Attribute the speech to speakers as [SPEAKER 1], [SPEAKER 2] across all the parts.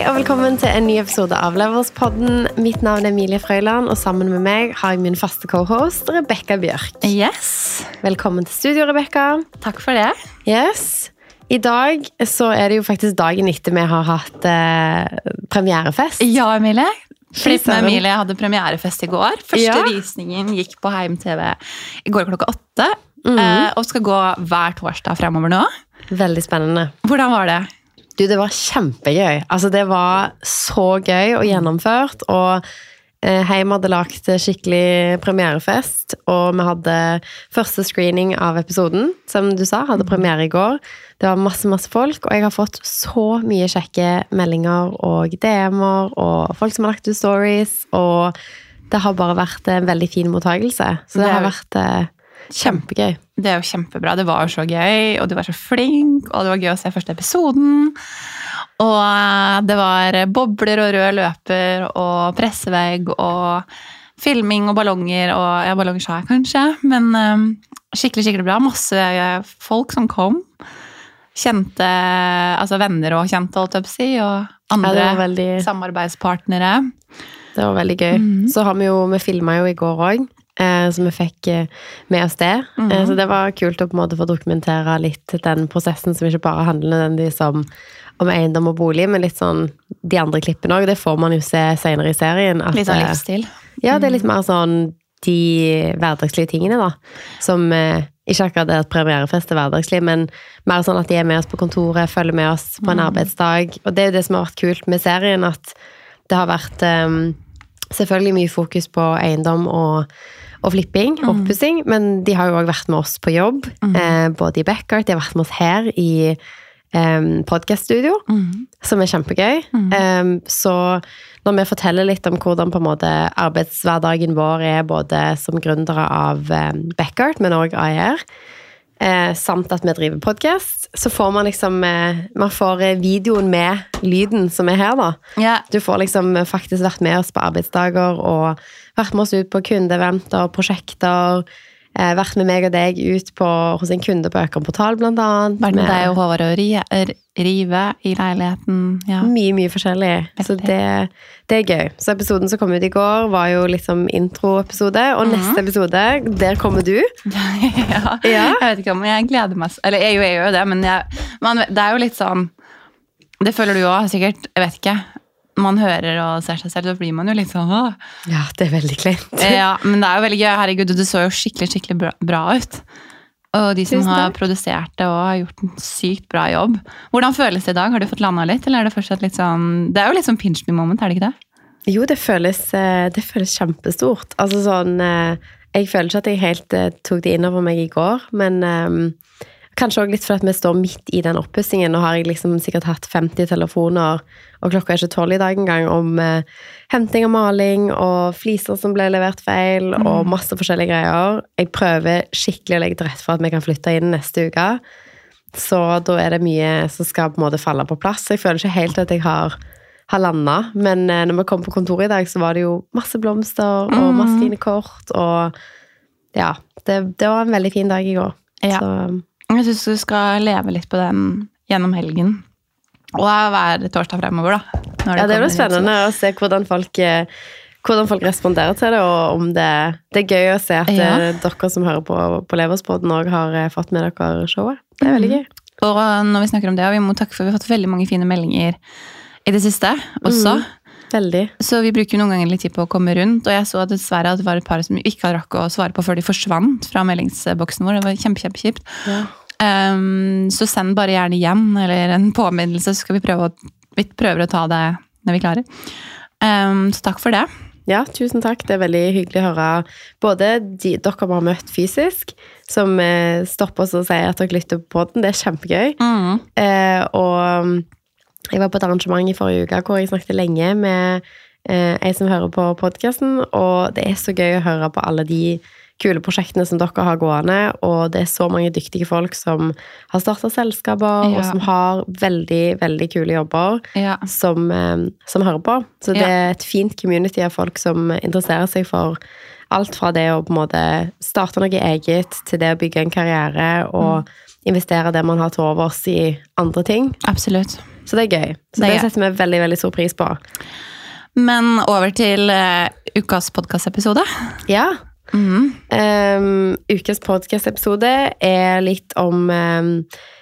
[SPEAKER 1] Hei og velkommen til en ny episode av Leverspodden. Mitt navn er Emilie Frøyland, og sammen med meg har jeg min faste cohost Rebekka Bjørk.
[SPEAKER 2] Yes.
[SPEAKER 1] Velkommen til studio, Rebekka.
[SPEAKER 2] Takk for det.
[SPEAKER 1] Yes. I dag så er det jo faktisk dagen etter vi har hatt eh, premierefest.
[SPEAKER 2] Ja, Emilie. Flipp med. Emilie hadde premierefest i går. Første
[SPEAKER 1] Ja.
[SPEAKER 2] visningen gikk på Heim TV i går klokka åtte.
[SPEAKER 1] Mm.
[SPEAKER 2] eh, og skal gå hver torsdag fremover nå.
[SPEAKER 1] Veldig spennende.
[SPEAKER 2] Hvordan var det?
[SPEAKER 1] Du, det var kjempegøy. Altså, det var så gøy og gjennomført. Og eh, Heim hadde lagt skikkelig premierefest, og vi hadde første screening av episoden, som du sa, hadde premiere i går. Det var masse, masse folk, og jeg har fått så mye kjekke meldinger og DM-er, og folk som har lagt ut stories, og det har bare vært en veldig fin mottakelse. Så det, har vært eh, kjempegøy.
[SPEAKER 2] Det er jo kjempebra. Det var jo så gøy, og du var så flink, og det var gøy å se første episoden. Og eh, det var bobler og rød løper og pressevegg og filming og ballonger og Ja, ballonger sa jeg kanskje, men eh, skikkelig, skikkelig bra. Masse eh, folk som kom. Kjente Altså venner og kjente, holdt jeg på å si, og andre
[SPEAKER 1] ja, veldig,
[SPEAKER 2] samarbeidspartnere.
[SPEAKER 1] det var veldig gøy.
[SPEAKER 2] Mhm.
[SPEAKER 1] Så har vi jo, vi filma jo i går òg, så vi fikk eh, med oss det.
[SPEAKER 2] Mm
[SPEAKER 1] Eh, Så det var kult å på en måte få dokumentere litt den prosessen som ikke bare handler nødvendigvis om, om eiendom og bolig, men litt sånn de andre klippene òg. Det får man jo se senere i serien. at,
[SPEAKER 2] Litt av
[SPEAKER 1] eh,
[SPEAKER 2] livsstil.
[SPEAKER 1] Ja, det er litt mer sånn de hverdagslige tingene, da. Som eh, ikke akkurat det at premierefest er hverdagslig, men mer sånn at de er med oss på kontoret, følger med oss på en arbeidsdag. Og det er jo det som har vært kult med serien, at det har vært eh, selvfølgelig mye fokus på eiendom og, og flipping, oppussing, men de har jo òg vært med oss på jobb, eh, både i Backart, de har vært med oss her i eh, podkaststudio
[SPEAKER 2] mm.
[SPEAKER 1] som er kjempegøy. Eh, så når vi forteller litt om hvordan på en måte arbeidshverdagen vår er både som gründere av eh, Backart, men òg AIR, eh, samt at vi driver podkast, så får man liksom eh, Man får eh, videoen med lyden som er her, da.
[SPEAKER 2] Ja,
[SPEAKER 1] Du får liksom faktisk vært med oss på arbeidsdager og vært med oss ut på kundeeventer, prosjekter. Eh, vært med meg og deg ut på, hos en kunde på Økern portal, blant annet.
[SPEAKER 2] Vært med deg og Håvard og rive, rive i leiligheten. Ja.
[SPEAKER 1] Mye, mye forskjellig. Så det, det er gøy. Så episoden som kom ut i går, var jo liksom introepisode. Og
[SPEAKER 2] Mhm.
[SPEAKER 1] neste episode, der kommer du.
[SPEAKER 2] ja.
[SPEAKER 1] Ja.
[SPEAKER 2] Jeg vet ikke om jeg gleder meg Eller jeg gjør jo det, men jeg, man, det er jo litt sånn Det føler du òg, sikkert. Jeg vet ikke. Man hører og ser seg selv, så blir man jo litt sånn Åh.
[SPEAKER 1] Ja, det er veldig kleint.
[SPEAKER 2] Ja, Men det er jo veldig gøy. Herregud, det så jo skikkelig skikkelig bra, bra ut. Og de som har produsert det og har gjort en sykt bra jobb. Hvordan føles det i dag? Har du fått landa litt, eller er det fortsatt litt sånn Det er jo litt sånn pinch me moment, er det ikke det?
[SPEAKER 1] Jo, det føles, eh, det føles kjempestort. Altså sånn eh, Jeg føler ikke at jeg helt eh, tok det innover meg i går, men eh, Kanskje også litt fordi vi står midt i den oppussingen. Nå har jeg liksom sikkert hatt 50 telefoner, og klokka er ikke tolv i dag engang, om eh, henting og maling og fliser som ble levert feil, og masse forskjellige greier. Jeg prøver skikkelig å legge til rette for at vi kan flytte inn neste uke. Så da er det mye som skal på en måte falle på plass. Jeg føler ikke helt at jeg har, har landa, men eh, når vi kom på kontoret i dag, så var det jo masse blomster og masse
[SPEAKER 2] Mm.
[SPEAKER 1] fine kort, og ja, det, det var en veldig fin dag i går.
[SPEAKER 2] Ja.
[SPEAKER 1] Så
[SPEAKER 2] Jeg syns du skal leve litt på den gjennom helgen. Og hver torsdag fremover, da. når
[SPEAKER 1] ja, det blir spennende å se hvordan folk, eh, hvordan folk responderer til det, og om det Det er gøy å se at
[SPEAKER 2] Ja.
[SPEAKER 1] eh, dere som hører på, på Leverspodden, òg har eh, fått med dere showet. Det er veldig
[SPEAKER 2] gøy.
[SPEAKER 1] gøy.
[SPEAKER 2] Og når vi snakker om det, og vi må takke for vi har fått veldig mange fine meldinger i det siste også.
[SPEAKER 1] Veldig.
[SPEAKER 2] Så vi bruker noen ganger litt tid på å komme rundt. Og jeg så dessverre at det var et par som vi ikke rakk å svare på før de forsvant fra meldingsboksen vår. Det var kjempe, kjempe kjipt.
[SPEAKER 1] Ja.
[SPEAKER 2] Um, så send bare gjerne igjen, eller en påminnelse, så skal vi prøve å, vi prøver å ta det når vi klarer. Um, så takk for det.
[SPEAKER 1] Ja, tusen takk. Det er veldig hyggelig å høre både de dere vi har møtt fysisk, som eh, stopper oss og sier at dere lytter på podden. Det er kjempegøy. Eh, og mm, jeg var på et arrangement i forrige uke hvor jeg snakket lenge med eh, ei som hører på podkasten, og det er så gøy å høre på alle de kule prosjektene som dere har gående, og det er så mange dyktige folk som har starta selskaper, og som har veldig, veldig kule jobber
[SPEAKER 2] Ja.
[SPEAKER 1] som, eh, som hører på. Så det
[SPEAKER 2] Ja.
[SPEAKER 1] er et fint community av folk som interesserer seg for alt fra det å på en måte starte noe eget, til det å bygge en karriere og investere det man har til overs i andre ting.
[SPEAKER 2] Absolutt.
[SPEAKER 1] Så det er gøy. Så
[SPEAKER 2] Det
[SPEAKER 1] det, setter vi veldig veldig stor pris på.
[SPEAKER 2] Men over til uh, ukas podkastepisode.
[SPEAKER 1] Ja.
[SPEAKER 2] Mm.
[SPEAKER 1] Um, ukens podkast-episode er litt om um,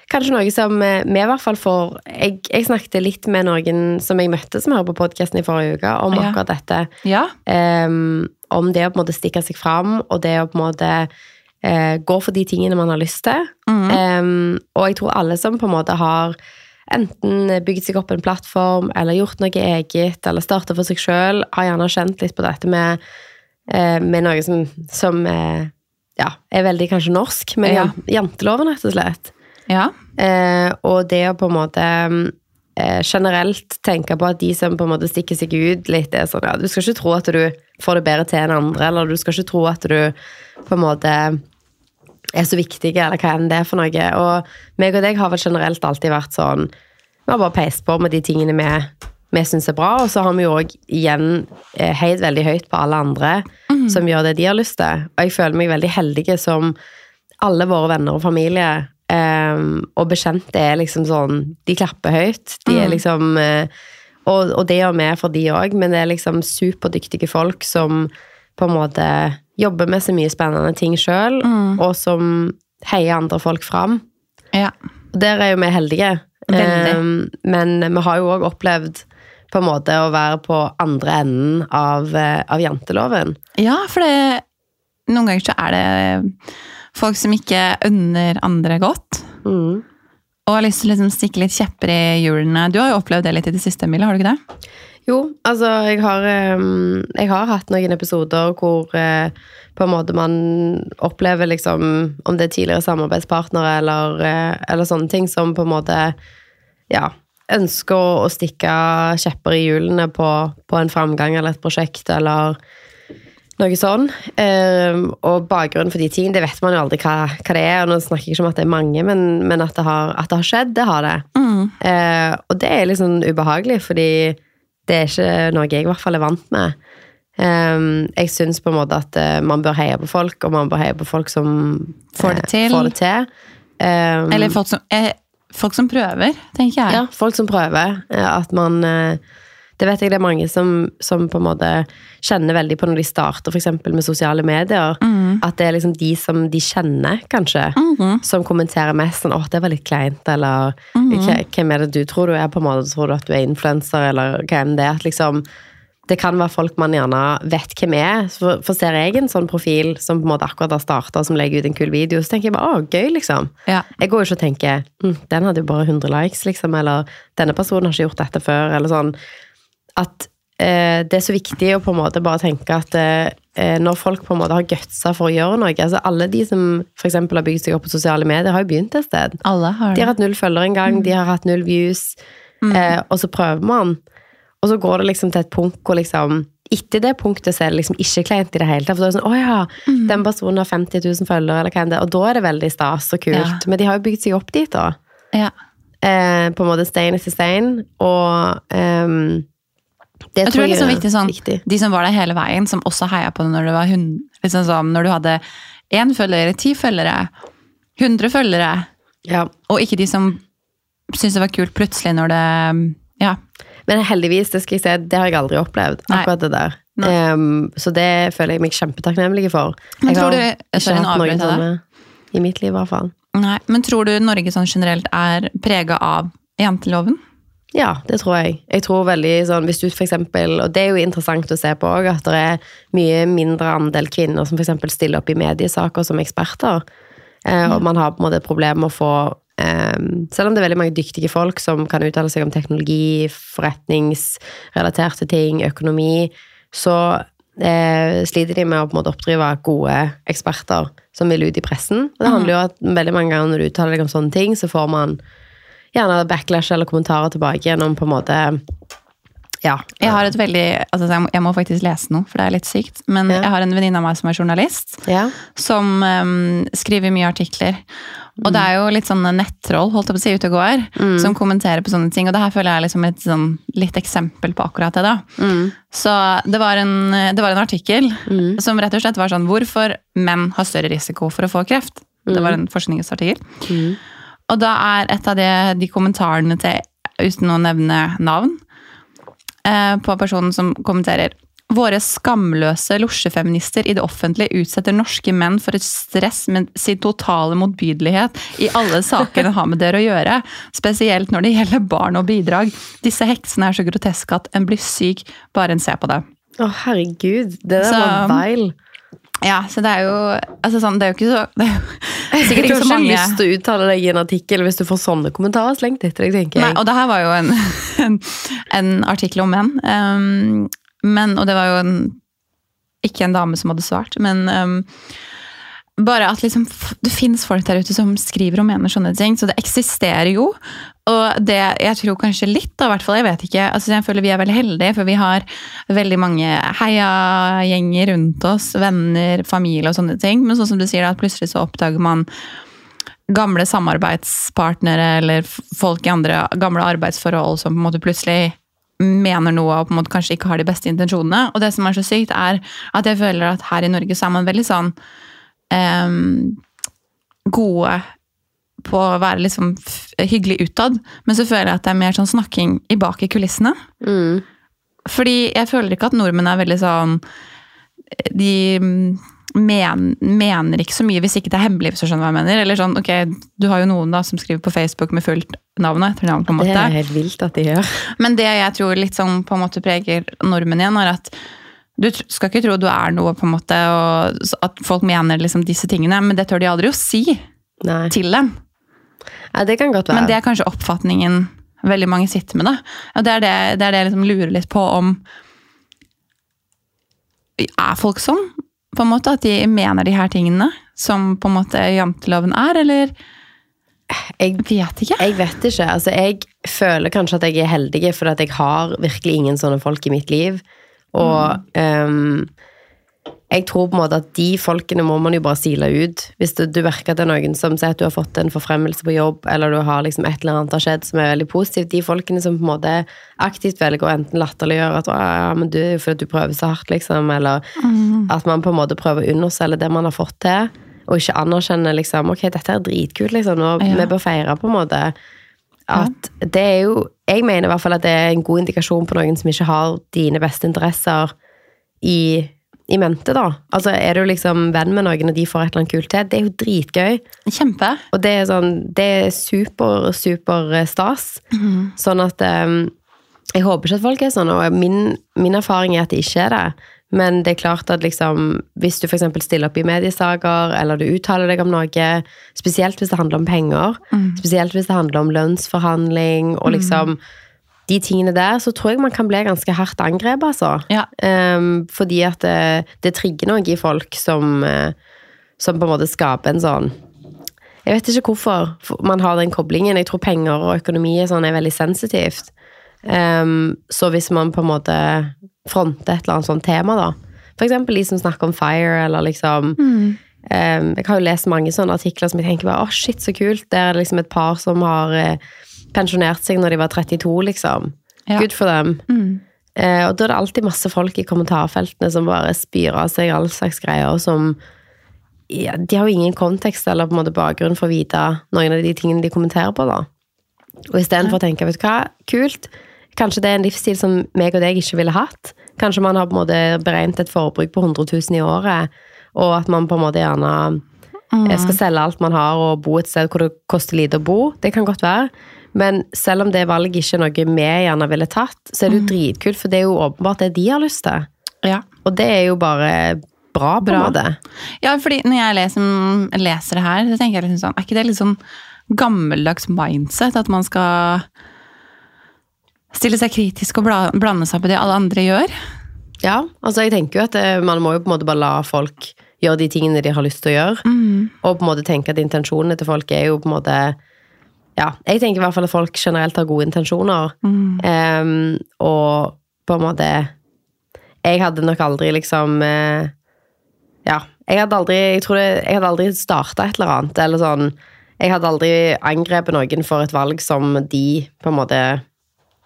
[SPEAKER 1] Kanskje noe som eh, vi i hvert fall får jeg, jeg snakket litt med noen som jeg møtte som hører på podkasten i forrige uke, om
[SPEAKER 2] Ja.
[SPEAKER 1] akkurat dette.
[SPEAKER 2] Ja.
[SPEAKER 1] Um, om det å på en måte stikke seg fram, og det å på en måte uh, gå for de tingene man har lyst til.
[SPEAKER 2] Mm.
[SPEAKER 1] Og jeg tror alle som på en måte har enten bygd seg opp en plattform, eller gjort noe eget, eller starta for seg sjøl, har gjerne kjent litt på dette med, med noe som, som eh, ja, er veldig kanskje norsk, med
[SPEAKER 2] Ja.
[SPEAKER 1] janteloven, rett og slett.
[SPEAKER 2] ja.
[SPEAKER 1] Eh, og det å på en måte eh, generelt tenke på at de som på en måte stikker seg ut litt, er sånn ja, du skal ikke tro at du får det bedre til enn andre, eller du skal ikke tro at du på en måte er så viktig, eller hva enn det er for noe. Og meg og deg har vel generelt alltid vært sånn Vi har bare peist på med de tingene vi, vi syns er bra, og så har vi jo òg igjen heid veldig høyt på alle andre som gjør det de har lyst til. Og jeg føler meg veldig heldig som alle våre venner og familie um, og bekjente er liksom sånn De klapper høyt. De er
[SPEAKER 2] Mm.
[SPEAKER 1] liksom uh, og, og det gjør vi for de òg, men det er liksom superdyktige folk som på en måte jobber med så mye spennende ting sjøl,
[SPEAKER 2] Mm.
[SPEAKER 1] og som heier andre folk fram.
[SPEAKER 2] ja.
[SPEAKER 1] Der er jo vi heldige. Ehm, men vi har jo òg opplevd på en måte å være på andre enden av, eh, av janteloven.
[SPEAKER 2] Ja, for det, noen ganger så er det folk som ikke unner andre godt.
[SPEAKER 1] Mm.
[SPEAKER 2] Og har lyst til å liksom stikke litt kjepper i hjulene. Du har jo opplevd det litt i det siste, Emilie, har du ikke det?
[SPEAKER 1] Jo, altså jeg har, jeg har hatt noen episoder hvor eh, på en måte man opplever liksom Om det er tidligere samarbeidspartnere eller, eh, eller sånne ting som på en måte ja, ønsker å, å stikke kjepper i hjulene på, på en framgang eller et prosjekt eller noe sånn. Um, og bakgrunnen for de tingene, det vet man jo aldri hva, hva det er. Og nå snakker jeg ikke om at det er mange, men, men at, det har, at det har skjedd, det har det. Eh, og det er litt sånn ubehagelig, fordi det er ikke noe jeg i hvert fall er vant med. Um, jeg syns på en måte at uh, man bør heie på folk, og man bør heie på folk som
[SPEAKER 2] Får det
[SPEAKER 1] eh,
[SPEAKER 2] til.
[SPEAKER 1] Får det til. Um,
[SPEAKER 2] Eller folk som, eh, folk som prøver, tenker jeg.
[SPEAKER 1] ja, folk som prøver. eh, At man eh, Det vet jeg det er mange som, som på en måte kjenner veldig på når de starter f.eks. med sosiale medier.
[SPEAKER 2] Mm.
[SPEAKER 1] At det er liksom de som de kjenner, kanskje,
[SPEAKER 2] Mhm.
[SPEAKER 1] som kommenterer mest sånn 'Å, det var litt kleint', eller
[SPEAKER 2] mm.
[SPEAKER 1] "Hva- 'Hvem er det du tror du er?' på en måte, Tror du at du er influenser, eller hva enn det er. At liksom det kan være folk man gjerne vet hvem er. For, for ser jeg en sånn profil som på en måte akkurat har starta, som legger ut en kul video, så tenker jeg bare 'Å, gøy', liksom.
[SPEAKER 2] Ja.
[SPEAKER 1] Jeg går jo ikke og tenker hm, 'Den hadde jo bare 100 likes', liksom, eller 'Denne personen har ikke gjort dette før', eller sånn. At eh, det er så viktig å på en måte bare tenke at eh, når folk på en måte har gutsa for å gjøre noe altså Alle de som for har bygd seg opp på sosiale medier, har jo begynt et sted.
[SPEAKER 2] Alle har
[SPEAKER 1] De har hatt null følgere en gang, de har hatt null views,
[SPEAKER 2] Mm.
[SPEAKER 1] eh, og så prøver man. Og så går det liksom til et punkt hvor liksom etter det punktet så er det liksom ikke kleint i det hele tatt. For da er det sånn, å ja,
[SPEAKER 2] Mm.
[SPEAKER 1] den personen har 50 000 følgere, eller hva enn det er. Og da er det veldig stas og kult.
[SPEAKER 2] Ja.
[SPEAKER 1] Men de har jo bygd seg opp dit, da.
[SPEAKER 2] Ja.
[SPEAKER 1] Eh, på en måte stein etter stein. Og ehm, det
[SPEAKER 2] Jeg tror det er liksom viktig sånn,
[SPEAKER 1] viktig.
[SPEAKER 2] de som var der hele veien, som også heia på det når det var hund, liksom sånn, når du hadde én følger, ti følgere, hundre følgere,
[SPEAKER 1] Ja.
[SPEAKER 2] og ikke de som syntes det var kult plutselig når det.
[SPEAKER 1] Men heldigvis, det skal jeg si, det har jeg aldri opplevd. Akkurat det der. Ehm, så det føler jeg meg kjempetakknemlig for.
[SPEAKER 2] Men
[SPEAKER 1] jeg
[SPEAKER 2] tror
[SPEAKER 1] har
[SPEAKER 2] du-
[SPEAKER 1] ikke hatt noen sånne i mitt liv, i hvert fall.
[SPEAKER 2] Nei, Men tror du Norge sånn generelt er prega av janteloven?
[SPEAKER 1] Ja, det tror jeg. Jeg tror veldig sånn, hvis du for eksempel, Og det er jo interessant å se på òg, at det er mye mindre andel kvinner som f.eks. stiller opp i mediesaker som eksperter. Eh, og man har på en måte et problem med å få eh, Selv om det er veldig mange dyktige folk som kan uttale seg om teknologi, forretningsrelaterte ting, økonomi, så eh, sliter de med å på en måte oppdrive gode eksperter som vil ut i pressen. Og det handler jo at veldig mange ganger når du uttaler deg om sånne ting, så får man gjerne backlash eller kommentarer tilbake gjennom på en måte Ja.
[SPEAKER 2] Jeg har et veldig, altså jeg må, faktisk lese noe, for det er litt sykt. Men
[SPEAKER 1] Ja.
[SPEAKER 2] jeg har en venninne av meg som er journalist,
[SPEAKER 1] ja.
[SPEAKER 2] som um, skriver mye artikler. Og det er jo litt sånne nettroll holdt jeg på å si, ute og går, som kommenterer på sånne ting. Og det her føler jeg er liksom et sånn, litt eksempel på akkurat det. da.
[SPEAKER 1] Mm.
[SPEAKER 2] Så det var, en, det var en artikkel som rett og slett var sånn Hvorfor menn har større risiko for å få kreft. Det var en forskningsartikkel.
[SPEAKER 1] Mm.
[SPEAKER 2] Og da er et av de, de kommentarene til uten å nevne navn, på personen som kommenterer Våre skamløse losjefeminister i det offentlige utsetter norske menn for et stress med sin totale motbydelighet i alle saker har med dere å gjøre. Spesielt når det gjelder barn og bidrag. Disse heksene er så groteske at en blir syk bare en ser på det.
[SPEAKER 1] Å, herregud. Det der
[SPEAKER 2] Så-
[SPEAKER 1] var feil.
[SPEAKER 2] Ja, så det er jo altså sånn, Det er jo ikke så det er jo
[SPEAKER 1] Du
[SPEAKER 2] sikkert
[SPEAKER 1] har
[SPEAKER 2] ikke så
[SPEAKER 1] ikke
[SPEAKER 2] mange
[SPEAKER 1] lyst til å uttale deg i en artikkel hvis du får sånne kommentarer slengt etter deg, tenker
[SPEAKER 2] Nei, og det her var jo en, en, en artikkel om menn. Um, men, og det var jo en, ikke en dame som hadde svart, men um, bare at liksom, det finnes folk der ute som skriver og mener sånne ting, så det eksisterer jo. Og det, jeg tror kanskje litt, da, hvert fall, jeg vet ikke. Altså, jeg føler vi er veldig heldige, for vi har veldig mange heiagjenger rundt oss, venner, familie og sånne ting. Men sånn som du sier, da, at plutselig så oppdager man gamle samarbeidspartnere eller folk i andre gamle arbeidsforhold som på en måte plutselig mener noe og på en måte kanskje ikke har de beste intensjonene. Og det som er så sykt, er at jeg føler at her i Norge så er man veldig sånn gode på å være liksom hyggelig utad, men så føler jeg at det er mer sånn snakking i bak i kulissene.
[SPEAKER 1] Mm.
[SPEAKER 2] Fordi jeg føler ikke at nordmenn er veldig sånn De men, mener ikke så mye hvis ikke det er hemmelig, hvis du skjønner hva jeg mener. Eller sånn, ok, Du har jo noen da som skriver på Facebook med fullt navn og etternavn. på en
[SPEAKER 1] Det er helt vilt at de gjør.
[SPEAKER 2] Men det jeg tror litt sånn på en måte preger nordmenn igjen, er at du skal ikke tro du er noe, på en måte, og at folk mener liksom disse tingene, men det tør de aldri å si
[SPEAKER 1] Nei.
[SPEAKER 2] til dem.
[SPEAKER 1] Ja, det kan godt være.
[SPEAKER 2] Men det er kanskje oppfatningen veldig mange sitter med. da. Og det er det, det, er det jeg liksom lurer litt på om Er folk sånn? På en måte At de mener de her tingene som på en måte janteloven er, eller
[SPEAKER 1] jeg,
[SPEAKER 2] Vet ikke.
[SPEAKER 1] jeg vet ikke. Altså, jeg føler kanskje at jeg er heldig, for at jeg har virkelig ingen sånne folk i mitt liv. Og um, jeg tror på en måte at de folkene må man jo bare sile ut. Hvis du, du merker at det er noen som sier at du har fått en forfremmelse på jobb, eller du har liksom et eller annet har skjedd som er veldig positivt, de folkene som på en måte aktivt velger å enten latterliggjøre at ja, men du fordi du prøver så hardt, liksom, eller at man på en måte prøver å underselge det man har fått til, og ikke anerkjenner liksom ok, dette er dritkult, liksom, og
[SPEAKER 2] Ja.
[SPEAKER 1] vi bør feire på en måte at det er jo Jeg mener i hvert fall at det er en god indikasjon på noen som ikke har dine beste interesser i, i mente, da. Altså, er du liksom venn med noen, og de får et eller annet kult til, det er jo dritgøy.
[SPEAKER 2] Kjempe.
[SPEAKER 1] Og det er sånn Det er super, super eh, stas. Sånn at um, Jeg håper ikke at folk er sånn, og min, min erfaring er at de ikke er det. Men det er klart at liksom, hvis du f.eks. stiller opp i mediesaker, eller du uttaler deg om noe, spesielt hvis det handler om penger, spesielt hvis det handler om lønnsforhandling og liksom de tingene der, så tror jeg man kan bli ganske hardt angrepet, altså.
[SPEAKER 2] Ja.
[SPEAKER 1] Um, fordi at det, det trigger noe i folk som, eh, som på en måte skaper en sånn Jeg vet ikke hvorfor man har den koblingen. Jeg tror penger og økonomi er, sånn, er veldig sensitivt. Um, så hvis man på en måte fronter et eller annet sånt tema, da eksempel de som snakker om fire, eller liksom ehm, Jeg har jo lest mange sånne artikler som jeg tenker bare, å shit, så kult. Det er liksom et par som har eh, pensjonert seg når de var 32, liksom.
[SPEAKER 2] Ja.
[SPEAKER 1] Good for dem. Uh, og da er det alltid masse folk i kommentarfeltene som bare spyr av seg all slags greier, og som ja, De har jo ingen kontekst eller på en måte bakgrunn for å vite noen av de tingene de kommenterer på, da. Og istedenfor å tenke, vet du hva, kult, kanskje det er en livsstil som meg og deg ikke ville hatt. Kanskje man har på en måte beregnet et forbruk på 100 000 i året, og at man på en måte gjerne eh, skal selge alt man har og bo et sted hvor det koster lite å bo. Det kan godt være. Men selv om det valget ikke er noe vi gjerne ville tatt, så er det jo dritkult, for det er jo åpenbart det de har lyst til.
[SPEAKER 2] Ja.
[SPEAKER 1] Og det er jo bare bra, på
[SPEAKER 2] Bra.
[SPEAKER 1] en måte.
[SPEAKER 2] Ja, fordi når jeg leser, leser det her, så tenker jeg liksom sånn Er ikke det litt sånn gammeldags mindset? At man skal stille seg kritisk og bla- blande seg på det alle andre gjør?
[SPEAKER 1] Ja, altså jeg tenker jo at eh, man må jo på en måte bare la folk gjøre de tingene de har lyst til å gjøre. Og på en måte tenke at intensjonene til folk er jo på en måte Ja, jeg tenker i hvert fall at folk generelt har gode intensjoner. Em, og på en måte Jeg hadde nok aldri liksom uh, Ja, jeg hadde aldri Jeg tror det, jeg hadde aldri starta et eller annet, eller sånn Jeg hadde aldri angrepet noen for et valg som de på en måte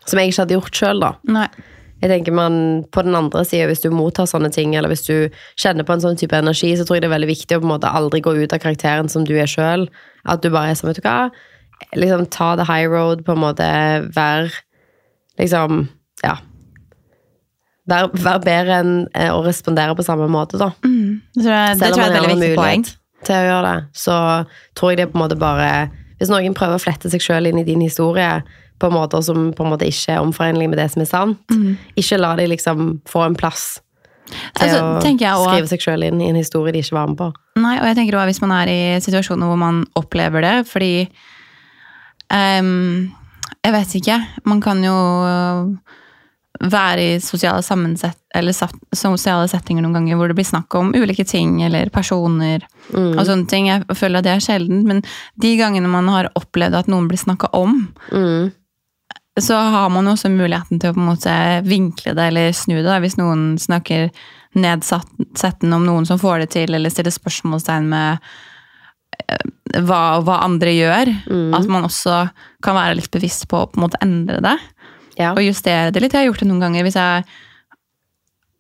[SPEAKER 1] Som jeg ikke hadde gjort sjøl, da.
[SPEAKER 2] Nei.
[SPEAKER 1] Jeg tenker man, På den andre sida, hvis du mottar sånne ting, eller hvis du kjenner på en sånn type energi, så tror jeg det er veldig viktig å på en måte aldri gå ut av karakteren som du er sjøl. At du bare er sånn, vet du hva, liksom ta the high road, på en måte Vær liksom Ja. Vær, vær bedre enn eh, å respondere på samme måte, da.
[SPEAKER 2] Mm. Det tror jeg, det
[SPEAKER 1] Selv om
[SPEAKER 2] er
[SPEAKER 1] man har
[SPEAKER 2] viktig poeng.
[SPEAKER 1] mulighet til å gjøre det, så tror jeg det på en måte bare Hvis noen prøver å flette seg sjøl inn i din historie på måter som på en måte ikke er omforenlig med det som er sant,
[SPEAKER 2] Mm.
[SPEAKER 1] ikke la de liksom få en plass til
[SPEAKER 2] Altså,
[SPEAKER 1] å skrive seg sjøl inn i en historie de ikke var med på.
[SPEAKER 2] Nei, og jeg tenker også hvis man er i situasjoner hvor man opplever det, fordi um, Jeg vet ikke. Man kan jo være i sosiale, eller sosiale settinger noen ganger hvor det blir snakk om ulike ting eller personer
[SPEAKER 1] Mm.
[SPEAKER 2] og sånne ting. Jeg føler at det er sjeldent, men de gangene man har opplevd at noen blir snakka om,
[SPEAKER 1] Mm.
[SPEAKER 2] Så har man også muligheten til å på en måte vinkle det eller snu det. da, Hvis noen snakker nedsettende om noen som får det til, eller stiller spørsmålstegn med eh, hva, hva andre gjør.
[SPEAKER 1] Mm.
[SPEAKER 2] At man også kan være litt bevisst på å på en måte endre det.
[SPEAKER 1] Ja.
[SPEAKER 2] Og justere det litt. Jeg har gjort det noen ganger hvis jeg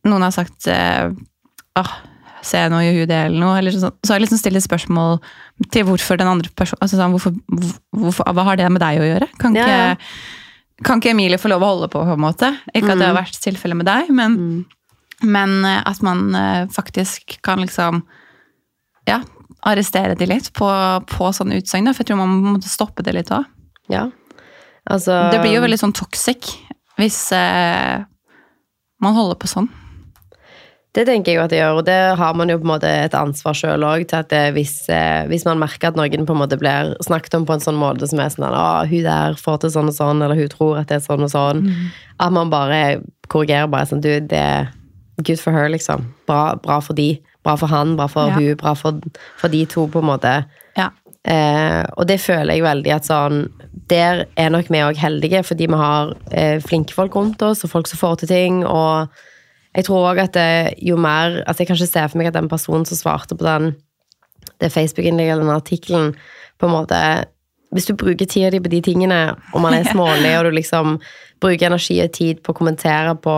[SPEAKER 2] Noen har sagt åh, ah, Se, nå gjør hun det, eller noe. Eller sånn, så har jeg liksom stilt et spørsmål til hvorfor den andre personen altså sånn, hvorfor, hvorfor, Hva har det med deg å gjøre? Kan
[SPEAKER 1] Ja,
[SPEAKER 2] ikke,
[SPEAKER 1] ja.
[SPEAKER 2] Kan ikke Emilie få lov å holde på, på en måte? Ikke at det har vært tilfellet med deg, men,
[SPEAKER 1] Mm.
[SPEAKER 2] men eh, at man eh, faktisk kan liksom ja, arrestere de litt på, på sånne utsagn. For jeg tror man må stoppe det litt òg.
[SPEAKER 1] ja. Altså
[SPEAKER 2] Det blir jo veldig sånn toxic hvis eh, man holder på sånn.
[SPEAKER 1] Det tenker jeg jo at det gjør, og det har man jo på en måte et ansvar sjøl òg. Hvis, eh, hvis man merker at noen på en måte blir snakket om på en sånn måte som er sånn at hun der får til sånn og sånn, eller hun tror at det er sånn og sånn, at man bare korrigerer bare sånn Du, det er good for her, liksom. Bra, bra for de. Bra for han, bra for
[SPEAKER 2] Ja.
[SPEAKER 1] hun, bra for, for de to, på en måte.
[SPEAKER 2] Ja.
[SPEAKER 1] Eh, og det føler jeg veldig at sånn Der er nok vi òg heldige, fordi vi har eh, flinke folk rundt oss, og folk som får til ting. Og jeg tror òg at det, jo mer Altså, jeg kan ikke se for meg at den personen som svarte på den det Facebook-innlegget eller den artikkelen, på en måte Hvis du bruker tida di på de tingene, og man er smålig, og du liksom bruker energi og tid på å kommentere på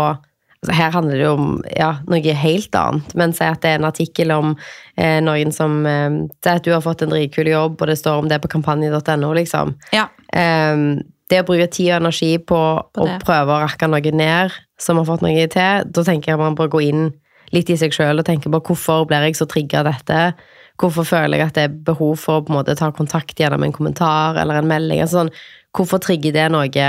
[SPEAKER 1] altså Her handler det jo om ja, noe helt annet, men si at det er en artikkel om eh, noen som eh, at du har fått en dritkul jobb, og det står om det på kampanje.no, liksom.
[SPEAKER 2] ja.
[SPEAKER 1] Um, det å bruke tid og energi på,
[SPEAKER 2] På
[SPEAKER 1] å prøve å rakke noe ned som har fått noe til, da tenker jeg man bør gå inn litt i seg sjøl og tenke på hvorfor blir jeg så trigga av dette? Hvorfor føler jeg at det er behov for å på en måte ta kontakt gjennom en kommentar eller en melding? Altså sånn, hvorfor trigger det noe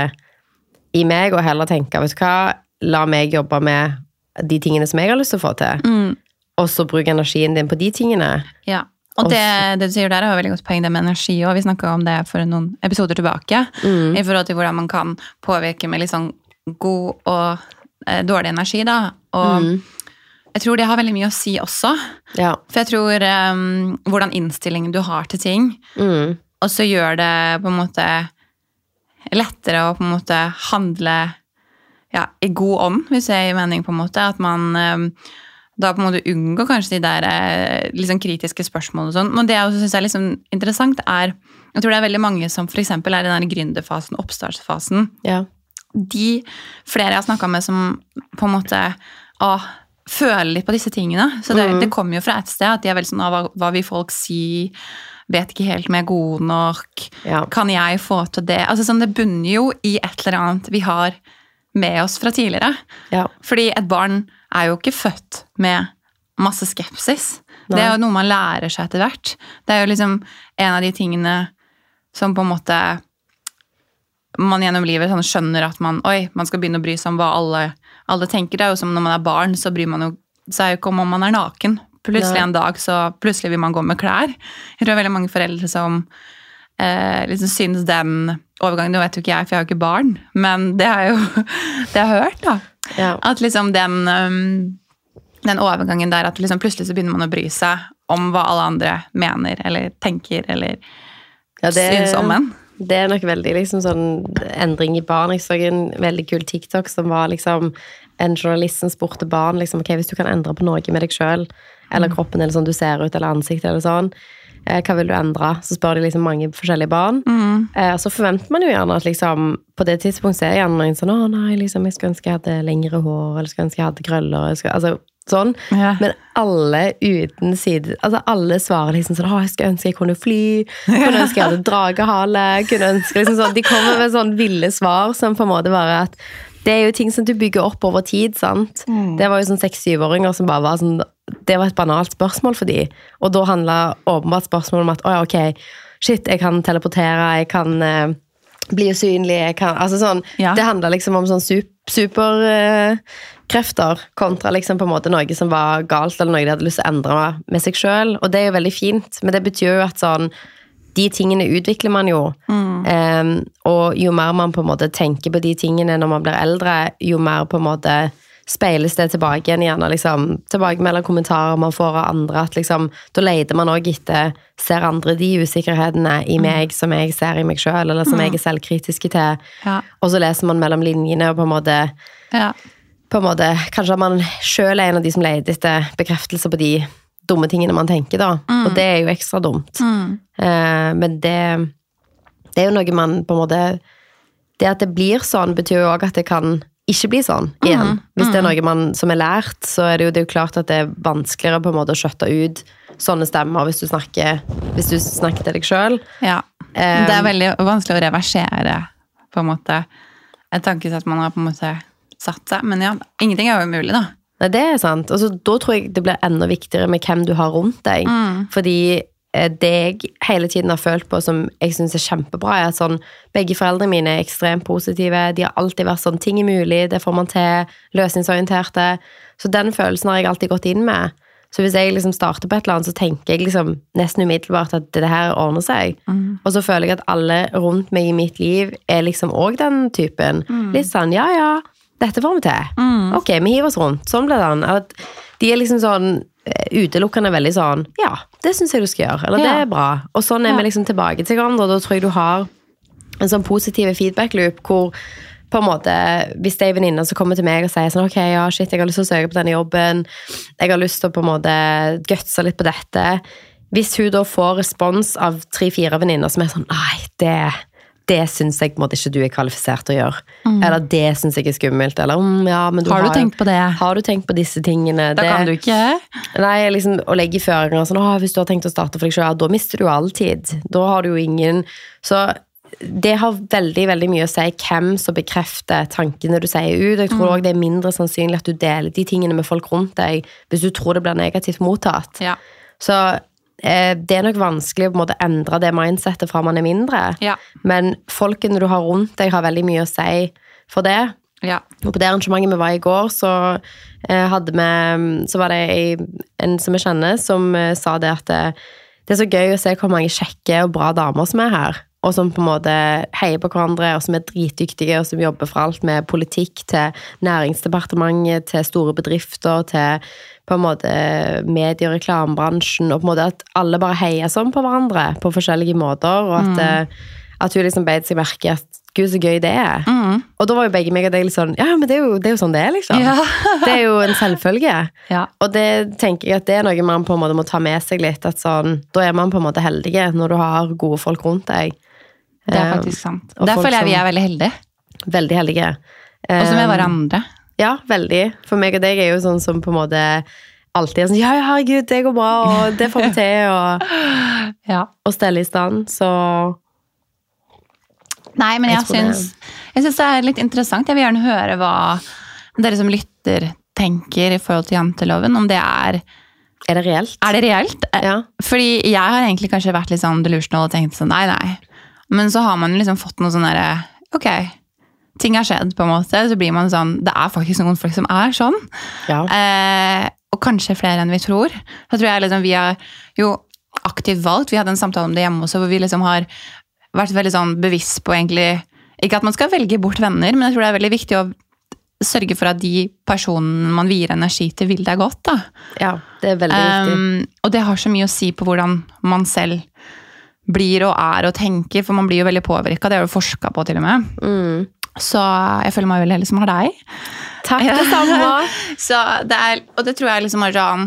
[SPEAKER 1] i meg, og heller tenke vet du hva, la meg jobbe med de tingene som jeg har lyst til å få til,
[SPEAKER 2] Mm,
[SPEAKER 1] og så bruke energien din på de tingene.
[SPEAKER 2] ja. Og det, det du sier der, er jo veldig godt poeng, det med energi òg. Vi snakka om det for noen episoder tilbake. I forhold til hvordan man kan påvirke med litt sånn god og eh, dårlig energi, da. Og jeg tror det har veldig mye å si også.
[SPEAKER 1] Ja.
[SPEAKER 2] For jeg tror eh, hvordan innstillingen du har til ting,
[SPEAKER 1] Mm.
[SPEAKER 2] og så gjør det på en måte lettere å på en måte handle ja, i god ånd, hvis det gir mening, på en måte. At man eh, da på en måte unngår kanskje de der liksom kritiske spørsmålene og sånn. Men det jeg også syns er liksom interessant, er Jeg tror det er veldig mange som f.eks. er i den der gründerfasen, oppstartsfasen.
[SPEAKER 1] Ja.
[SPEAKER 2] De flere jeg har snakka med som på en måte å, føler litt på disse tingene. Så det, det kommer jo fra et sted at de er veldig sånn hva, hva vil folk si? Vet ikke helt om jeg er god nok.
[SPEAKER 1] Ja.
[SPEAKER 2] Kan jeg få til det? Altså sånn, Det bunner jo i et eller annet vi har med oss fra tidligere.
[SPEAKER 1] Ja.
[SPEAKER 2] Fordi et barn er jo ikke født med masse skepsis. Det er jo noe man lærer seg etter hvert. Det er jo liksom en av de tingene som på en måte man gjennom livet sånn skjønner at man, oi, man skal begynne å bry seg om hva alle, alle tenker. Det er jo som når man er barn, så bryr man jo seg ikke om om man er naken. Plutselig
[SPEAKER 1] Nei.
[SPEAKER 2] en dag så plutselig vil man gå med klær. Jeg tror det er veldig mange foreldre som eh, liksom syns den overgangen Nå vet jo ikke jeg, for jeg har jo ikke barn, men det har jeg jo det har hørt, da.
[SPEAKER 1] Ja.
[SPEAKER 2] At liksom den, den overgangen der at liksom plutselig så begynner man å bry seg om hva alle andre mener eller tenker eller
[SPEAKER 1] Ja, det-
[SPEAKER 2] syns om en.
[SPEAKER 1] Det er nok veldig liksom sånn endring i barn. Jeg så en veldig kul TikTok som var liksom En journalist som spurte barn liksom, ok, hvis du kan endre på noe med deg sjøl, eller kroppen, eller sånn du ser ut, eller ansiktet, eller sånn, hva vil du endre? Så spør de liksom mange forskjellige barn. Mm. og så forventer man jo gjerne at liksom på det tidspunktet er gjerne noen sånn Å nei, liksom, jeg skulle ønske jeg hadde lengre hår, eller skulle ønske jeg hadde krøller. Skulle, altså, sånn.
[SPEAKER 2] Ja.
[SPEAKER 1] Men alle uten side Altså alle svarer liksom sånn 'Å, jeg skulle ønske jeg kunne fly'. Kunne ønske jeg hadde dragehale. Kunne ønske liksom sånn De kommer med sånn ville svar som på en måte bare at Det er jo ting som du bygger opp over tid, sant. Det var jo sånn seks-syvåringer som bare var sånn Det var et banalt spørsmål for dem. Og da handla åpenbart spørsmålet om at 'Å ja, ok, shit, jeg kan teleportere, jeg kan eh, bli usynlig, jeg kan Altså sånn
[SPEAKER 2] Ja.
[SPEAKER 1] Det handla liksom om sånn sup superkrefter kontra liksom på en måte noe som var galt, eller noe de hadde lyst til å endre med seg sjøl. Og det er jo veldig fint, men det betyr jo at sånn De tingene utvikler man jo. Em, og jo mer man på en måte tenker på de tingene når man blir eldre, jo mer på en måte speiles det tilbake igjen. gjerne liksom, Tilbakemelder kommentarer man får av andre. at liksom, Da leter man òg etter Ser andre de usikkerhetene i meg som jeg ser i meg sjøl, eller som jeg er selvkritiske til?
[SPEAKER 2] Ja.
[SPEAKER 1] Og så leser man mellom linjene og på en måte,
[SPEAKER 2] Ja.
[SPEAKER 1] på en måte Kanskje man sjøl er en av de som leter etter bekreftelse på de dumme tingene man tenker, da. Og det er jo ekstra dumt. Eh, men det, det er jo noe man på en måte Det at det blir sånn, betyr jo òg at det kan ikke bli sånn igjen. Hvis det er noe man, som er lært, så er det jo, det er jo klart at det er vanskeligere på en måte å skjøtte ut sånne stemmer hvis du snakker, hvis du snakker til deg sjøl.
[SPEAKER 2] Ja.
[SPEAKER 1] Eh,
[SPEAKER 2] Det er veldig vanskelig å reversere på en måte et tankesett man har på en måte satt seg. Men ja, ingenting er jo umulig, da.
[SPEAKER 1] Nei, det er sant. Og da tror jeg det blir enda viktigere med hvem du har rundt deg. Fordi eh, det jeg hele tiden har følt på som jeg syns er kjempebra, er at sånn, begge foreldrene mine er ekstremt positive. De har alltid vært sånn ting er mulig, det får man til. Løsningsorienterte. Så den følelsen har jeg alltid gått inn med. Så hvis jeg liksom starter på et eller annet, så tenker jeg liksom nesten umiddelbart at det her ordner seg. Og så føler jeg at alle rundt meg i mitt liv er liksom òg den typen. Litt sånn ja, ja, dette får vi til. Ok, vi hiver oss rundt. Sånn ble det. At de er liksom sånn eh, utelukkende veldig sånn Ja, det syns jeg du skal gjøre. Eller det er bra. Og sånn er
[SPEAKER 2] Ja.
[SPEAKER 1] vi liksom tilbake til hverandre. Da tror jeg du har en sånn positiv feedback loop hvor på en måte, Hvis det er en venninne som kommer til meg og sier sånn, ok, ja, shit, jeg har lyst til å søke på denne jobben, jeg har lyst til å på en måte gutse litt på dette Hvis hun da får respons av tre-fire venninner som er sånn Nei, det, det syns jeg på en måte ikke du er kvalifisert til å gjøre. Eller det syns jeg er skummelt. Eller mm, ja, men du
[SPEAKER 2] Har du
[SPEAKER 1] har,
[SPEAKER 2] tenkt på det?
[SPEAKER 1] Har du tenkt på disse tingene?
[SPEAKER 2] Da
[SPEAKER 1] Det-
[SPEAKER 2] kan du ikke
[SPEAKER 1] Nei, liksom å legge føringer sånn, «Åh, hvis du har tenkt å starte for deg selv, ja, da mister du all tid. Da har du jo ingen... Så det har veldig, veldig mye å si hvem som bekrefter tankene du sier ut. Jeg tror også det er mindre sannsynlig at du deler de tingene med folk rundt deg, hvis du tror det blir negativt mottatt.
[SPEAKER 2] Ja.
[SPEAKER 1] Så det er nok vanskelig å på en måte endre det mindsetet fra man er mindre.
[SPEAKER 2] Ja.
[SPEAKER 1] Men folkene du har rundt deg har veldig mye å si for det.
[SPEAKER 2] Ja.
[SPEAKER 1] Og på det arrangementet vi var i går, så, eh, vi, så var det ei, en som jeg kjenner, som eh, sa det at det, det er så gøy å se hvor mange kjekke og bra damer som er her. Og som på en måte heier på hverandre, og som er dritdyktige, og som jobber for alt med politikk til Næringsdepartementet, til store bedrifter, til på en måte medie- og reklamebransjen. Og på en måte at alle bare heier sånn på hverandre på forskjellige måter. Og at, mm. at hun liksom beit seg merke at gud, så gøy det er. Og da var jo begge meg og deg litt sånn Ja, men det er jo, det er jo sånn det er, liksom.
[SPEAKER 2] Ja.
[SPEAKER 1] det er jo en selvfølge.
[SPEAKER 2] Ja.
[SPEAKER 1] Og det tenker jeg at det er noe man på en måte må ta med seg litt. At sånn, da er man på en måte heldige når du har gode folk rundt deg.
[SPEAKER 2] Det er
[SPEAKER 1] Eh,
[SPEAKER 2] faktisk sant.
[SPEAKER 1] Um,
[SPEAKER 2] Der føler jeg vi er veldig heldige.
[SPEAKER 1] Veldig heldige.
[SPEAKER 2] Også med
[SPEAKER 1] Eh,
[SPEAKER 2] hverandre.
[SPEAKER 1] Ja, veldig. For meg og deg er jo sånn som på en måte alltid er sånn Ja, herregud, det går bra, og det får vi til, og,
[SPEAKER 2] Ja.
[SPEAKER 1] og stelle i stand. Så
[SPEAKER 2] Nei, men
[SPEAKER 1] Jeg
[SPEAKER 2] jeg, syns, jeg syns det er litt interessant. Jeg vil gjerne høre hva dere som lytter tenker i forhold til janteloven. Om det er
[SPEAKER 1] er det reelt.
[SPEAKER 2] Er det reelt? Eh,
[SPEAKER 1] Ja.
[SPEAKER 2] Fordi jeg har egentlig kanskje vært litt sånn delusional og tenkt sånn nei, nei. Men så har man liksom fått noe sånn derre Ok, ting har skjedd, på en måte. Så blir man sånn Det er faktisk noen folk som er sånn.
[SPEAKER 1] Ja.
[SPEAKER 2] Eh, og kanskje flere enn vi tror. Så tror jeg liksom vi har jo aktivt valgt. Vi hadde en samtale om det hjemme også, hvor vi liksom har vært veldig sånn bevisst på egentlig Ikke at man skal velge bort venner, men jeg tror det er veldig viktig å sørge for at de personene man vier energi til, vil deg godt. da.
[SPEAKER 1] ja, det er veldig viktig.
[SPEAKER 2] Um, og det har så mye å si på hvordan man selv blir og er og tenker, for man blir jo veldig påvirka. Det har du forska på, til og med.
[SPEAKER 1] Mm.
[SPEAKER 2] Så jeg føler meg veldig heldig som har deg.
[SPEAKER 1] Takk, det samme.
[SPEAKER 2] Så det er, og det tror jeg liksom er sånn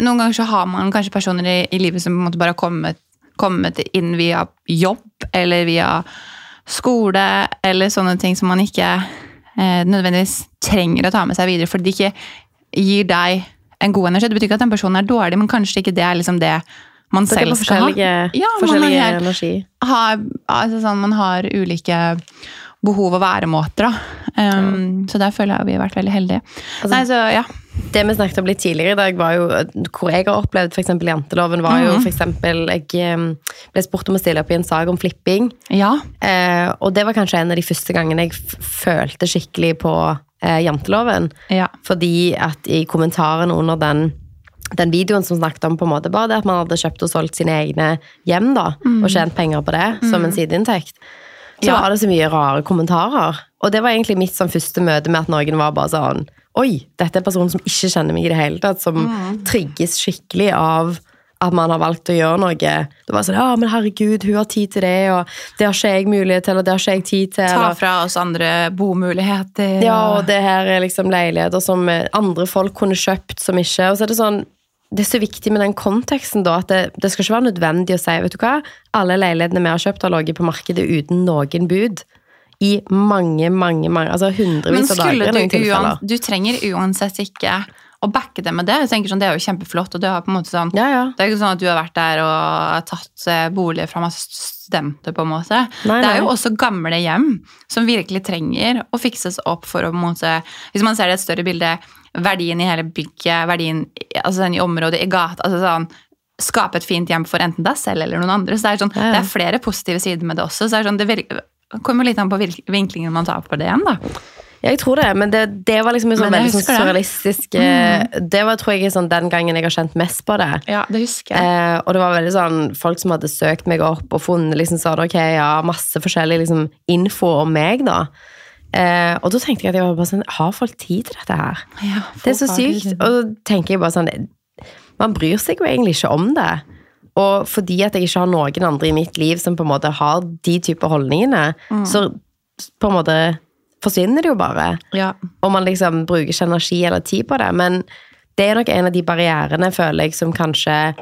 [SPEAKER 2] Noen ganger så har man kanskje personer i, i livet som på en måte bare har kommet, kommet inn via jobb eller via skole eller sånne ting som man ikke eh, nødvendigvis trenger å ta med seg videre fordi de ikke gir deg en god energi. Det betyr ikke at den personen er dårlig, men kanskje ikke det er liksom det man
[SPEAKER 1] det
[SPEAKER 2] selv skal ha.
[SPEAKER 1] forskjellige,
[SPEAKER 2] man har-
[SPEAKER 1] energi.
[SPEAKER 2] har, altså sånn, man har ulike behov og væremåter. Um, ja. Så der føler jeg vi har vært veldig heldige.
[SPEAKER 1] Altså-
[SPEAKER 2] Nei, så ja.
[SPEAKER 1] Det vi snakket om litt tidligere i dag, var jo hvor jeg har opplevd eksempel janteloven, var jo
[SPEAKER 2] Mhm.
[SPEAKER 1] for eksempel Jeg eh, ble spurt om å stille opp i en sak om flipping.
[SPEAKER 2] Ja.
[SPEAKER 1] Eh, og det var kanskje en av de første gangene jeg følte skikkelig på eh, janteloven.
[SPEAKER 2] ja.
[SPEAKER 1] Fordi at i kommentaren under den, den videoen som snakket om på en måte bare det at man hadde kjøpt og solgt sine egne hjem da, og tjent penger på det som en sideinntekt, så
[SPEAKER 2] Ja.
[SPEAKER 1] var det så mye rare kommentarer. Og det var egentlig mitt sånn, første møte med at noen var bare sånn Oi, dette er en person som ikke kjenner meg i det hele tatt, som trigges skikkelig av at man har valgt å gjøre noe. Det var sånn, ja, men herregud, hun har tid til det, og det har ikke jeg mulighet til, og det har ikke jeg tid til.
[SPEAKER 2] Ta fra oss andre bomuligheter.
[SPEAKER 1] ja, og det her er liksom leiligheter som andre folk kunne kjøpt som ikke. Og så er det sånn det er så viktig med den konteksten da, at det, det skal ikke være nødvendig å si vet du hva, alle leilighetene vi har kjøpt har ligget på markedet uten noen bud i mange, mange, mange altså hundrevis av dager.
[SPEAKER 2] skulle du uan, Du trenger uansett ikke å backe det med det. Jeg tenker sånn, Det er jo kjempeflott. og Det, har på en måte sånn,
[SPEAKER 1] Ja, ja.
[SPEAKER 2] det er ikke sånn at du har vært der og tatt eh, boliger fra masse studenter, på en måte.
[SPEAKER 1] Nei,
[SPEAKER 2] det er
[SPEAKER 1] nei.
[SPEAKER 2] jo også gamle hjem som virkelig trenger å fikses opp for å på en måte Hvis man ser det i et større bilde, verdien i hele bygget, verdien altså sånn, i området, i gata altså sånn, Skape et fint hjem for enten deg selv eller noen andre. så Det er, sånn,
[SPEAKER 1] Ja, ja.
[SPEAKER 2] det er flere positive sider med det også. så det, er sånn, det kommer litt an på vinklingen man tar på det igjen. da.
[SPEAKER 1] Jeg tror det, men det, det var liksom en sånn veldig sånn
[SPEAKER 2] surrealistisk det. Mm.
[SPEAKER 1] eh, Det var tror jeg sånn, den gangen jeg har kjent mest på det.
[SPEAKER 2] Ja, det husker jeg.
[SPEAKER 1] Eh, og det var veldig sånn folk som hadde søkt meg opp og funnet liksom sånn, ok, ja, masse forskjellig liksom, info om meg, da. Eh, og da tenkte jeg at jeg var bare sånn, har folk tid til dette her?
[SPEAKER 2] Ja,
[SPEAKER 1] Det er så sykt. Og da tenker jeg bare sånn, man bryr seg jo egentlig ikke om det. Og fordi at jeg ikke har noen andre i mitt liv som på en måte har de typer holdningene,
[SPEAKER 2] Mm.
[SPEAKER 1] så på en måte forsvinner det jo bare.
[SPEAKER 2] Ja.
[SPEAKER 1] Og man liksom bruker ikke energi eller tid på det. Men det er nok en av de barrierene, føler jeg, som kanskje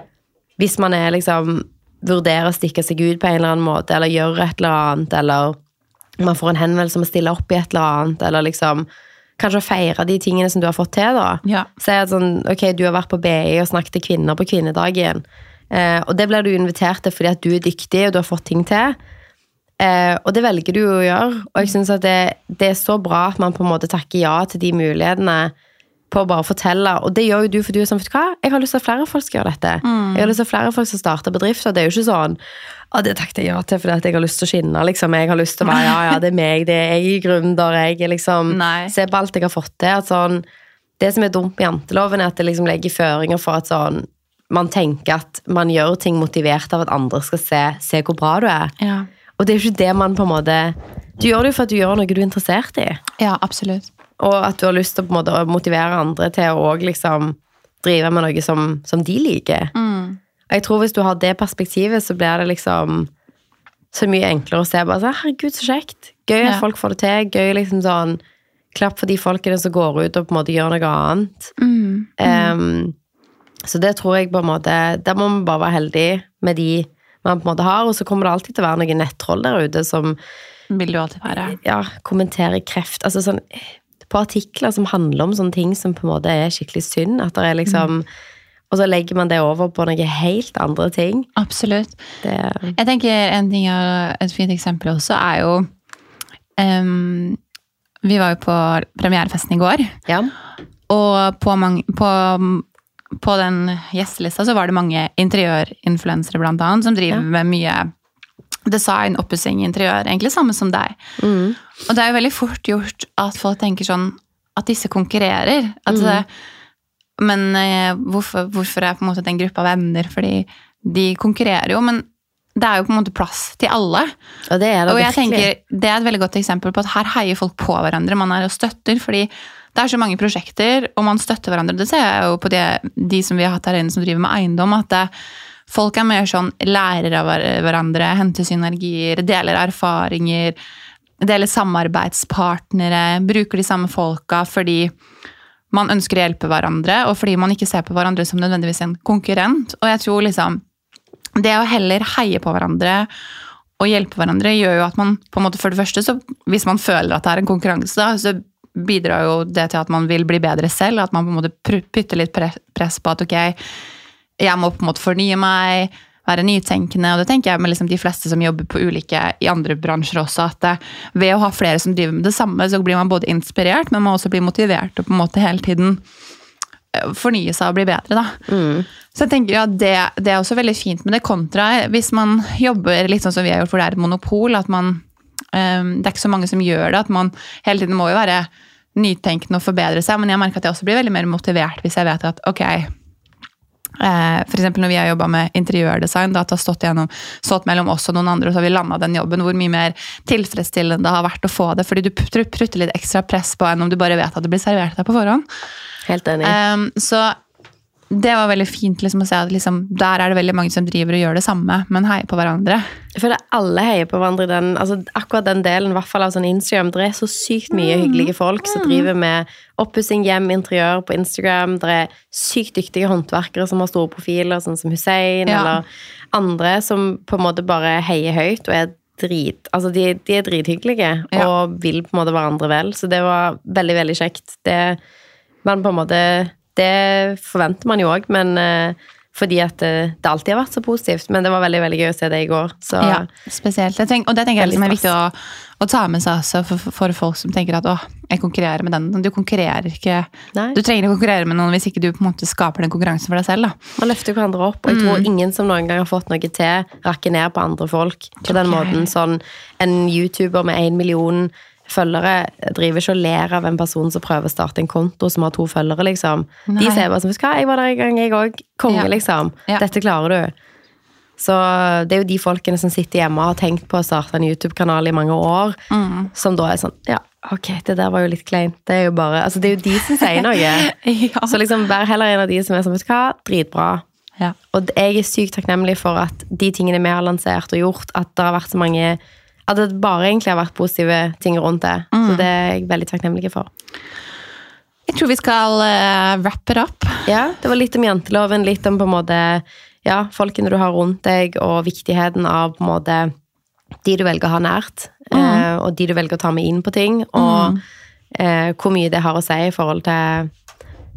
[SPEAKER 1] Hvis man er liksom vurderer å stikke seg ut på en eller annen måte, eller gjøre et eller annet, eller man får en henvendelse om å stille opp i et eller annet, eller liksom Kanskje feire de tingene som du har fått til, da.
[SPEAKER 2] Ja.
[SPEAKER 1] Si at sånn, ok, du har vært på BI og snakket til kvinner på kvinnedagen. Eh, og det blir du invitert til fordi at du er dyktig og du har fått ting til. Eh, og det velger du å gjøre. Og jeg synes at det, det er så bra at man på en måte takker ja til de mulighetene på å bare fortelle. Og det gjør jo du, for du er sånn, vet du hva, jeg har lyst til at flere folk skal gjøre dette. Jeg har lyst til at flere folk skal starte bedrifter. Det er jo ikke sånn ja, det takket jeg ja til fordi at jeg har lyst til å skinne. liksom. Jeg har lyst til å være, ja, ja, det er meg, det er jeg er gründer, jeg er liksom
[SPEAKER 2] Nei.
[SPEAKER 1] Se på alt jeg har fått til. at sånn, Det som er dumt med janteloven, er at det liksom legger føringer for at sånn man tenker at man gjør ting motivert av at andre skal se, se hvor bra du er.
[SPEAKER 2] Ja.
[SPEAKER 1] Og det er jo ikke det man på en måte Du gjør det jo for at du gjør noe du er interessert i.
[SPEAKER 2] ja, absolutt.
[SPEAKER 1] Og at du har lyst til å motivere andre til å liksom drive med noe som, som de liker.
[SPEAKER 2] Mm.
[SPEAKER 1] Jeg tror hvis du har det perspektivet, så blir det liksom så mye enklere å se bare sånn Herregud, så kjekt. Gøy at
[SPEAKER 2] Ja.
[SPEAKER 1] folk får det til. Gøy liksom sånn Klapp for de folkene som går ut og på en måte gjør noe annet.
[SPEAKER 2] Mm.
[SPEAKER 1] Em, så det tror jeg på en måte Der må man bare være heldig med de man på en måte har, og så kommer det alltid til å være noen nettroll der ute som
[SPEAKER 2] Vil du alltid være.
[SPEAKER 1] ja, kommentere kreft. Altså sånn På artikler som handler om sånne ting som på en måte er skikkelig synd. At det er liksom Og så legger man det over på noen helt andre ting.
[SPEAKER 2] Absolutt.
[SPEAKER 1] Det,
[SPEAKER 2] Jeg tenker en ting er, Et fint eksempel også er jo um, Vi var jo på premierefesten i går,
[SPEAKER 1] ja.
[SPEAKER 2] og på, mange, på, på den gjestelista så var det mange interiørinfluensere blant annet, som driver
[SPEAKER 1] Ja.
[SPEAKER 2] med mye design, oppussing, interiør. Egentlig samme som deg.
[SPEAKER 1] Mm.
[SPEAKER 2] Og det er jo veldig fort gjort at folk tenker sånn at disse konkurrerer. At
[SPEAKER 1] Mm.
[SPEAKER 2] det, men eh, hvorfor, hvorfor er på en måte den gruppa venner? Fordi de konkurrerer jo, men det er jo på en måte plass til alle.
[SPEAKER 1] Og det er det
[SPEAKER 2] Og jeg
[SPEAKER 1] virkelig.
[SPEAKER 2] tenker, Det er et veldig godt eksempel på at her heier folk på hverandre. Man er og støtter, fordi det er så mange prosjekter, og man støtter hverandre. Det ser jeg jo på de, de som vi har hatt her inne som driver med eiendom, at det, folk er mer sånn lærer av hverandre, henter synergier, deler erfaringer, deler samarbeidspartnere, bruker de samme folka fordi man ønsker å hjelpe hverandre, og fordi man ikke ser på hverandre som nødvendigvis en konkurrent. Og jeg tror liksom det å heller heie på hverandre og hjelpe hverandre gjør jo at man på en måte for det første, så hvis man føler at det er en konkurranse, da, så bidrar jo det til at man vil bli bedre selv. At man på en måte putter litt press på at ok, jeg må på en måte fornye meg, være nytenkende. Og det tenker jeg med liksom de fleste som jobber på ulike i andre bransjer også. At det, ved å ha flere som driver med det samme, så blir man både inspirert, men man også blir motivert og på en måte hele tiden eh, fornye seg og bli bedre. da. Så jeg tenker at det, det er også veldig fint med det kontra hvis man jobber litt sånn som vi har gjort, hvor det er et monopol. at man, eh, Det er ikke så mange som gjør det. at man hele tiden må jo være nytenkende og forbedre seg. Men jeg merker at jeg også blir veldig mer motivert hvis jeg vet at ok, eh, eksempel når vi har jobba med interiørdesign, da, at det har stått, gjennom, stått mellom oss og noen andre, og så har vi landa den jobben, hvor mye mer tilfredsstillende det har vært å få det. Fordi du prutter litt ekstra press på enn om du bare vet at det blir servert deg på forhånd.
[SPEAKER 1] Helt enig.
[SPEAKER 2] Um, så det var veldig fint liksom, å se at liksom, der er det veldig mange som driver og gjør det samme, men heier på hverandre.
[SPEAKER 1] Jeg føler alle heier på hverandre i den, altså akkurat den delen, hvert fall av sånn Instagram. Det er så sykt mye hyggelige folk som driver med oppussing, hjem, interiør på Instagram. Det er sykt dyktige håndverkere som har store profiler, sånn som Hussein,
[SPEAKER 2] Ja.
[SPEAKER 1] eller andre som på en måte bare heier høyt og er drit Altså, de, de er drithyggelige
[SPEAKER 2] Ja.
[SPEAKER 1] og vil på en måte hverandre vel, så det var veldig, veldig kjekt. Det Man på en måte Det forventer man jo òg, men eh, fordi at det, det alltid har vært så positivt. Men det var veldig veldig gøy å se det i går. Så
[SPEAKER 2] Ja, spesielt. Tenker, og det tenker jeg liksom er viktig å, å ta med seg også for, for, folk som tenker at å, jeg konkurrerer med den. Du konkurrerer ikke
[SPEAKER 1] Nei.
[SPEAKER 2] Du trenger ikke konkurrere med noen hvis ikke du på en måte skaper den konkurransen for deg selv. da.
[SPEAKER 1] Man løfter hverandre opp, og jeg tror ingen som noen gang har fått noe til, rakker ned på andre folk på den måten. Sånn, en YouTuber med én million følgere driver ikke og ler av en person som prøver å starte en konto som har to følgere, liksom.
[SPEAKER 2] Nei.
[SPEAKER 1] De ser bare sånn, «Vet du hva, jeg var der en gang, jeg òg. Konge,
[SPEAKER 2] Ja.
[SPEAKER 1] liksom.
[SPEAKER 2] Ja.
[SPEAKER 1] Dette klarer du. Så det er jo de folkene som sitter hjemme og har tenkt på å starte en YouTube-kanal i mange år,
[SPEAKER 2] Mm.
[SPEAKER 1] som da er sånn Ja, ok, det der var jo litt kleint. Det er jo bare Altså, det er jo de som sier noe.
[SPEAKER 2] Ja.
[SPEAKER 1] Så liksom, vær heller en av de som er sånn, vet du hva, dritbra.
[SPEAKER 2] Ja.
[SPEAKER 1] Og jeg er sykt takknemlig for at de tingene vi har lansert og gjort, at det har vært så mange At det bare egentlig har vært positive ting rundt det. Så det er jeg veldig takknemlig for.
[SPEAKER 2] Jeg tror vi skal uh, wrap it up.
[SPEAKER 1] Ja, det var litt om janteloven, litt om på en måte ja, folkene du har rundt deg, og viktigheten av på en måte de du velger å ha nært, eh, og de du velger å ta med inn på ting, og eh, hvor mye det har å si i forhold til,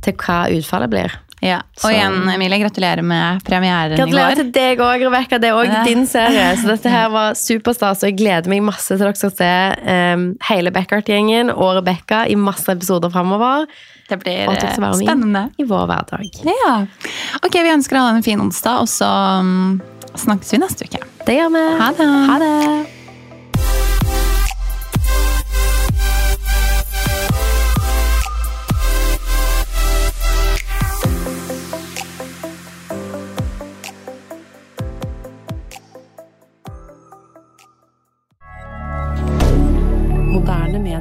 [SPEAKER 1] til hva utfallet blir.
[SPEAKER 2] Ja. Og
[SPEAKER 1] Så-
[SPEAKER 2] igjen, Emilie, gratulerer med premieren
[SPEAKER 1] Gratulerer
[SPEAKER 2] i går.
[SPEAKER 1] til deg òg, Rebekka. Det er òg din serie. Så dette her var superstas, og jeg gleder meg masse til dere skal se um, hele Beckart-gjengen og Rebekka i masse episoder framover.
[SPEAKER 2] Det blir eh, spennende.
[SPEAKER 1] i vår hverdag.
[SPEAKER 2] Ja. Ok, vi ønsker alle en fin onsdag, og så um, snakkes vi neste uke.
[SPEAKER 1] Det gjør vi.
[SPEAKER 2] Ha det.
[SPEAKER 1] Ha det.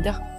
[SPEAKER 3] rien.